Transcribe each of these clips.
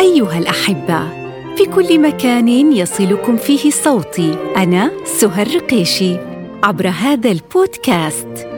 أيها الأحبة في كل مكان يصلكم فيه صوتي أنا سهر رقيشي عبر هذا البودكاست.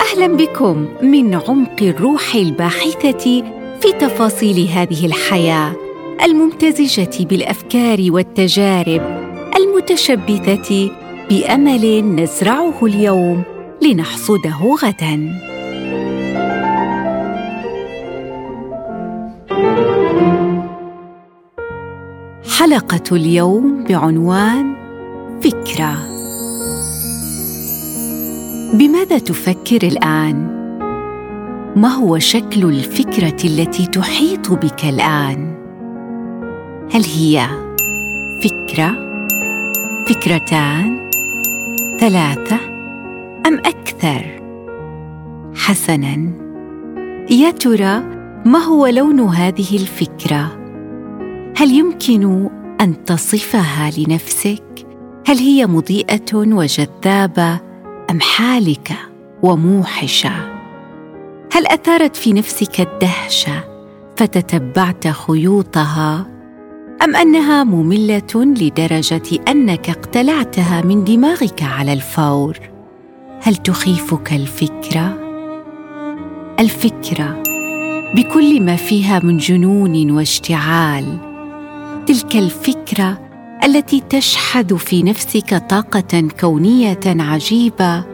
أهلا بكم من عمق الروح الباحثة في تفاصيل هذه الحياة الممتزجة بالأفكار والتجارب المتشبثة بأمل نزرعه اليوم لنحصده غداً. حلقة اليوم بعنوان فكرة بماذا تفكر الآن؟ ما هو شكل الفكرة التي تحيط بك الآن؟ هل هي فكرة؟ فكرتان؟ ثلاثة؟ أم أكثر؟ حسناً يا ترى ما هو لون هذه الفكرة هل يمكن أن تصفها لنفسك؟ هل هي مضيئة وجذابة أم حالكة وموحشة؟ هل أثارت في نفسك الدهشة فتتبعت خيوطها؟ أم أنها مملة لدرجة أنك اقتلعتها من دماغك على الفور؟ هل تخيفك الفكرة؟ الفكرة بكل ما فيها من جنون واشتعال تلك الفكرة التي تشحذ في نفسك طاقة كونية عجيبة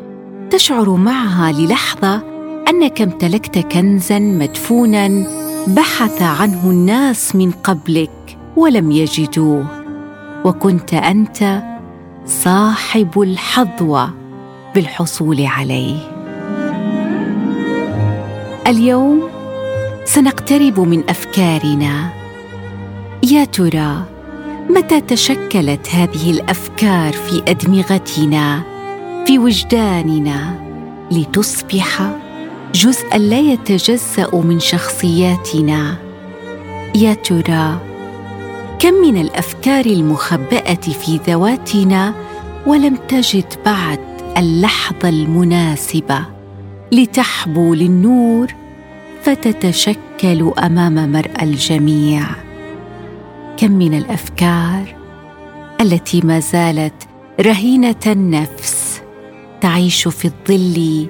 تشعر معها للحظة أنك امتلكت كنزا مدفونا بحث عنه الناس من قبلك ولم يجدوه. وكنت أنت صاحب الحظوة بالحصول عليه. اليوم سنقترب من أفكارنا. يا ترى متى تشكلت هذه الأفكار في أدمغتنا في وجداننا لتصبح جزءا لا يتجزأ من شخصياتنا؟ يا ترى كم من الأفكار المخبأة في ذواتنا ولم تجد بعد اللحظة المناسبة لتحبو للنور فتتشكل أمام مرأى الجميع؟ كم من الأفكار التي ما زالت رهينة النفس تعيش في الظل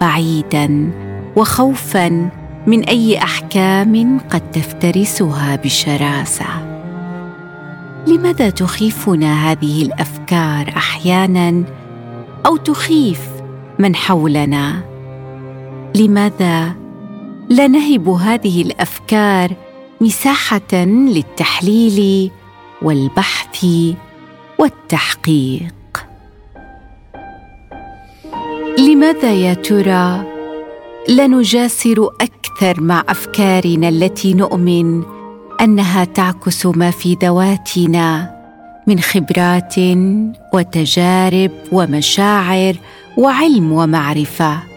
بعيدا وخوفا من أي أحكام قد تفترسها بشراسة. لماذا تخيفنا هذه الأفكار أحيانا أو تخيف من حولنا؟ لماذا لا نهب هذه الأفكار مساحة للتحليل والبحث والتحقيق. لماذا يا ترى لا نجاسر أكثر مع أفكارنا التي نؤمن أنها تعكس ما في ذواتنا من خبرات وتجارب ومشاعر وعلم ومعرفة؟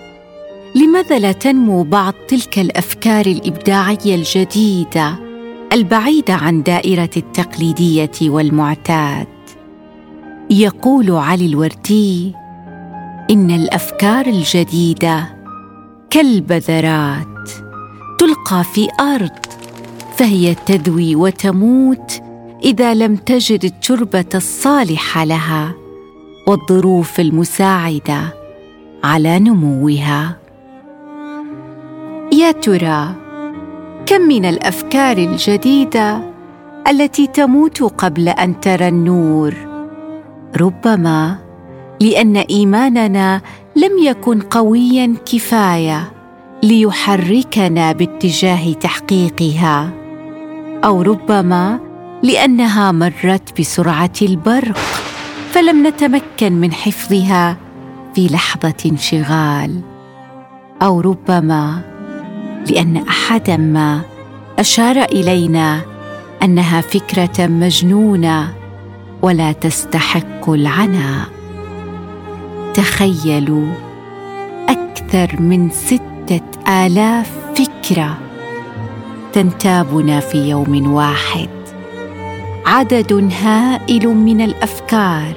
لماذا لا تنمو بعض تلك الأفكار الإبداعية الجديدة البعيدة عن دائرة التقليدية والمعتاد؟ يقول علي الوردي إن الأفكار الجديدة كالبذرات تلقى في أرض فهي تذوي وتموت إذا لم تجد التربة الصالحة لها والظروف المساعدة على نموها. يا ترى كم من الأفكار الجديدة التي تموت قبل أن ترى النور؟ ربما لأن إيماننا لم يكن قويا كفاية ليحركنا باتجاه تحقيقها أو ربما لأنها مرت بسرعة البرق فلم نتمكن من حفظها في لحظة انشغال أو ربما لأن احدا ما أشار إلينا أنها فكرة مجنونة ولا تستحق العناء. تخيلوا أكثر من ستة آلاف فكرة تنتابنا في يوم واحد. عدد هائل من الأفكار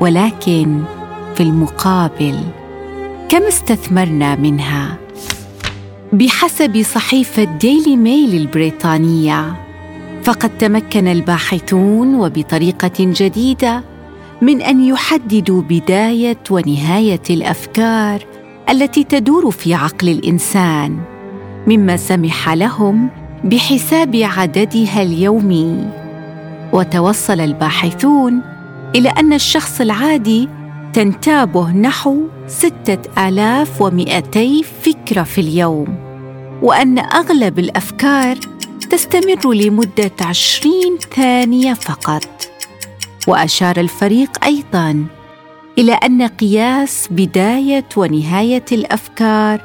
ولكن في المقابل كم استثمرنا منها؟ بحسب صحيفة ديلي ميل البريطانية. فقد تمكن الباحثون وبطريقة جديدة من أن يحددوا بداية ونهاية الأفكار التي تدور في عقل الإنسان مما سمح لهم بحساب عددها اليومي. وتوصل الباحثون إلى أن الشخص العادي تنتابه نحو ستة آلاف ومئتي فكرة في اليوم وأن أغلب الأفكار تستمر لمدة عشرين ثانية فقط. وأشار الفريق أيضاً إلى أن قياس بداية ونهاية الأفكار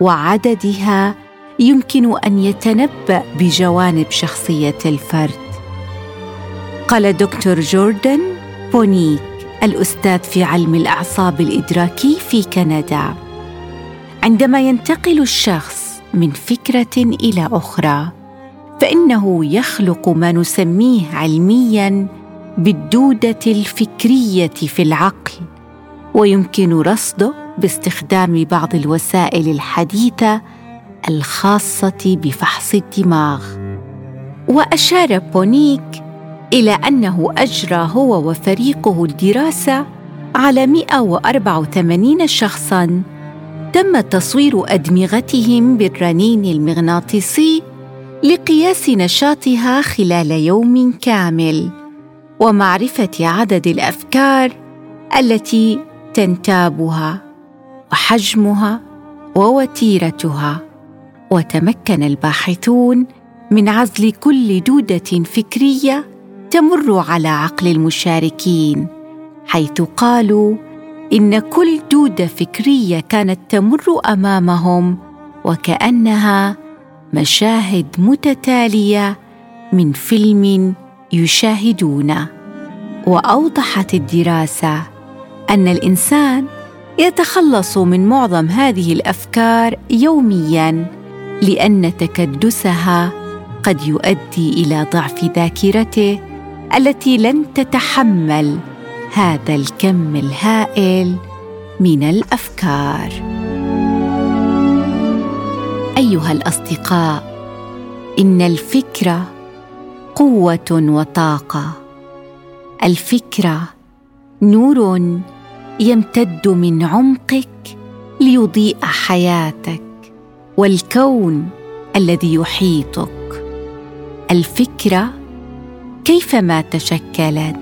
وعددها يمكن أن يتنبأ بجوانب شخصية الفرد. قال دكتور جوردن بونيك الأستاذ في علم الأعصاب الإدراكي في كندا. عندما ينتقل الشخص من فكرة إلى أخرى فإنه يخلق ما نسميه علميا بالدودة الفكرية في العقل ويمكن رصده باستخدام بعض الوسائل الحديثة الخاصة بفحص الدماغ. وأشار بونيك إلى أنه أجرى هو وفريقه الدراسة على 184 شخصا. تم تصوير أدمغتهم بالرنين المغناطيسي لقياس نشاطها خلال يوم كامل ومعرفة عدد الأفكار التي تنتابها وحجمها ووتيرتها. وتمكن الباحثون من عزل كل دودة فكرية تمر على عقل المشاركين حيث قالوا إن كل دوده فكرية كانت تمر أمامهم وكأنها مشاهد متتالية من فيلم يشاهدونه وأوضحت الدراسة أن الإنسان يتخلص من معظم هذه الأفكار يوميا لأن تكدسها قد يؤدي إلى ضعف ذاكرته التي لن تتحمل هذا الكم الهائل من الأفكار. أيها الأصدقاء إن الفكرة قوة وطاقة. الفكرة نور يمتد من عمقك ليضيء حياتك والكون الذي يحيطك. الفكرة كيفما تشكلت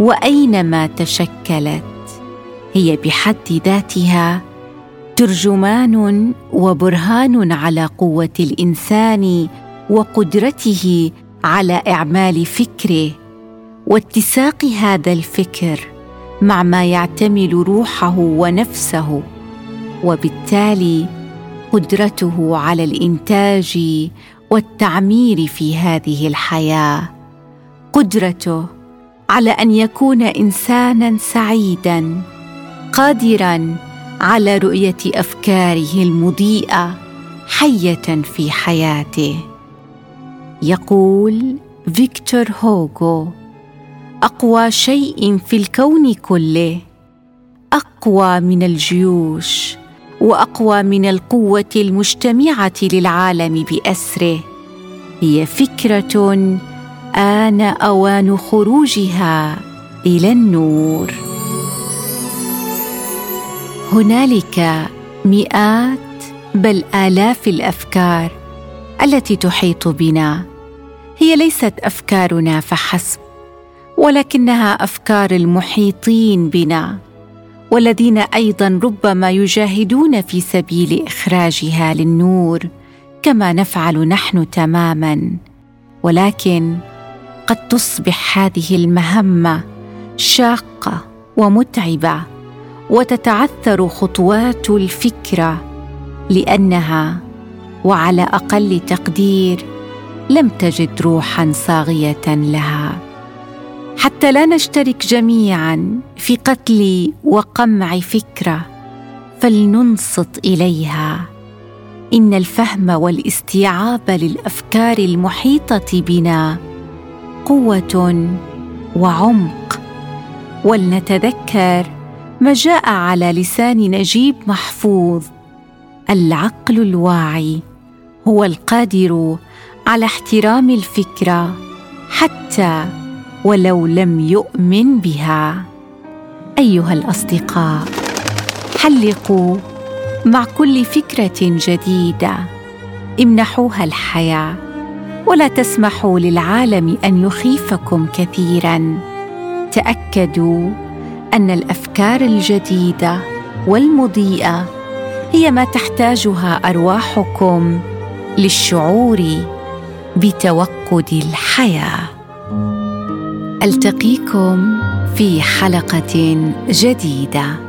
وأينما تشكلت. هي بحد ذاتها ترجمان وبرهان على قوة الإنسان وقدرته على إعمال فكره واتساق هذا الفكر مع ما يعتمل روحه ونفسه وبالتالي قدرته على الإنتاج والتعمير في هذه الحياة. قدرته على أن يكون إنسانا سعيدا قادرا على رؤية أفكاره المضيئة حية في حياته. يقول فيكتور هوغو أقوى شيء في الكون كله أقوى من الجيوش وأقوى من القوة المجتمعة للعالم بأسره هي فكرة ان أوان خروجها إلى النور. هنالك مئات بل آلاف الأفكار التي تحيط بنا. هي ليست أفكارنا فحسب ولكنها أفكار المحيطين بنا والذين أيضا ربما يجاهدون في سبيل إخراجها للنور كما نفعل نحن تماما. ولكن قد تصبح هذه المهمة شاقة ومتعبة وتتعثر خطوات الفكرة لأنها وعلى أقل تقدير لم تجد روحا صاغية لها. حتى لا نشترك جميعا في قتل وقمع فكرة فلننصت إليها. إن الفهم والاستيعاب للأفكار المحيطة بنا قوة وعمق. ولنتذكر ما جاء على لسان نجيب محفوظ. العقل الواعي هو القادر على احترام الفكرة حتى ولو لم يؤمن بها. أيها الأصدقاء حلقوا مع كل فكرة جديدة. امنحوها الحياة. ولا تسمحوا للعالم أن يخيفكم كثيرا. تأكدوا أن الأفكار الجديدة والمضيئة هي ما تحتاجها أرواحكم للشعور بتوقد الحياة. ألتقيكم في حلقة جديدة.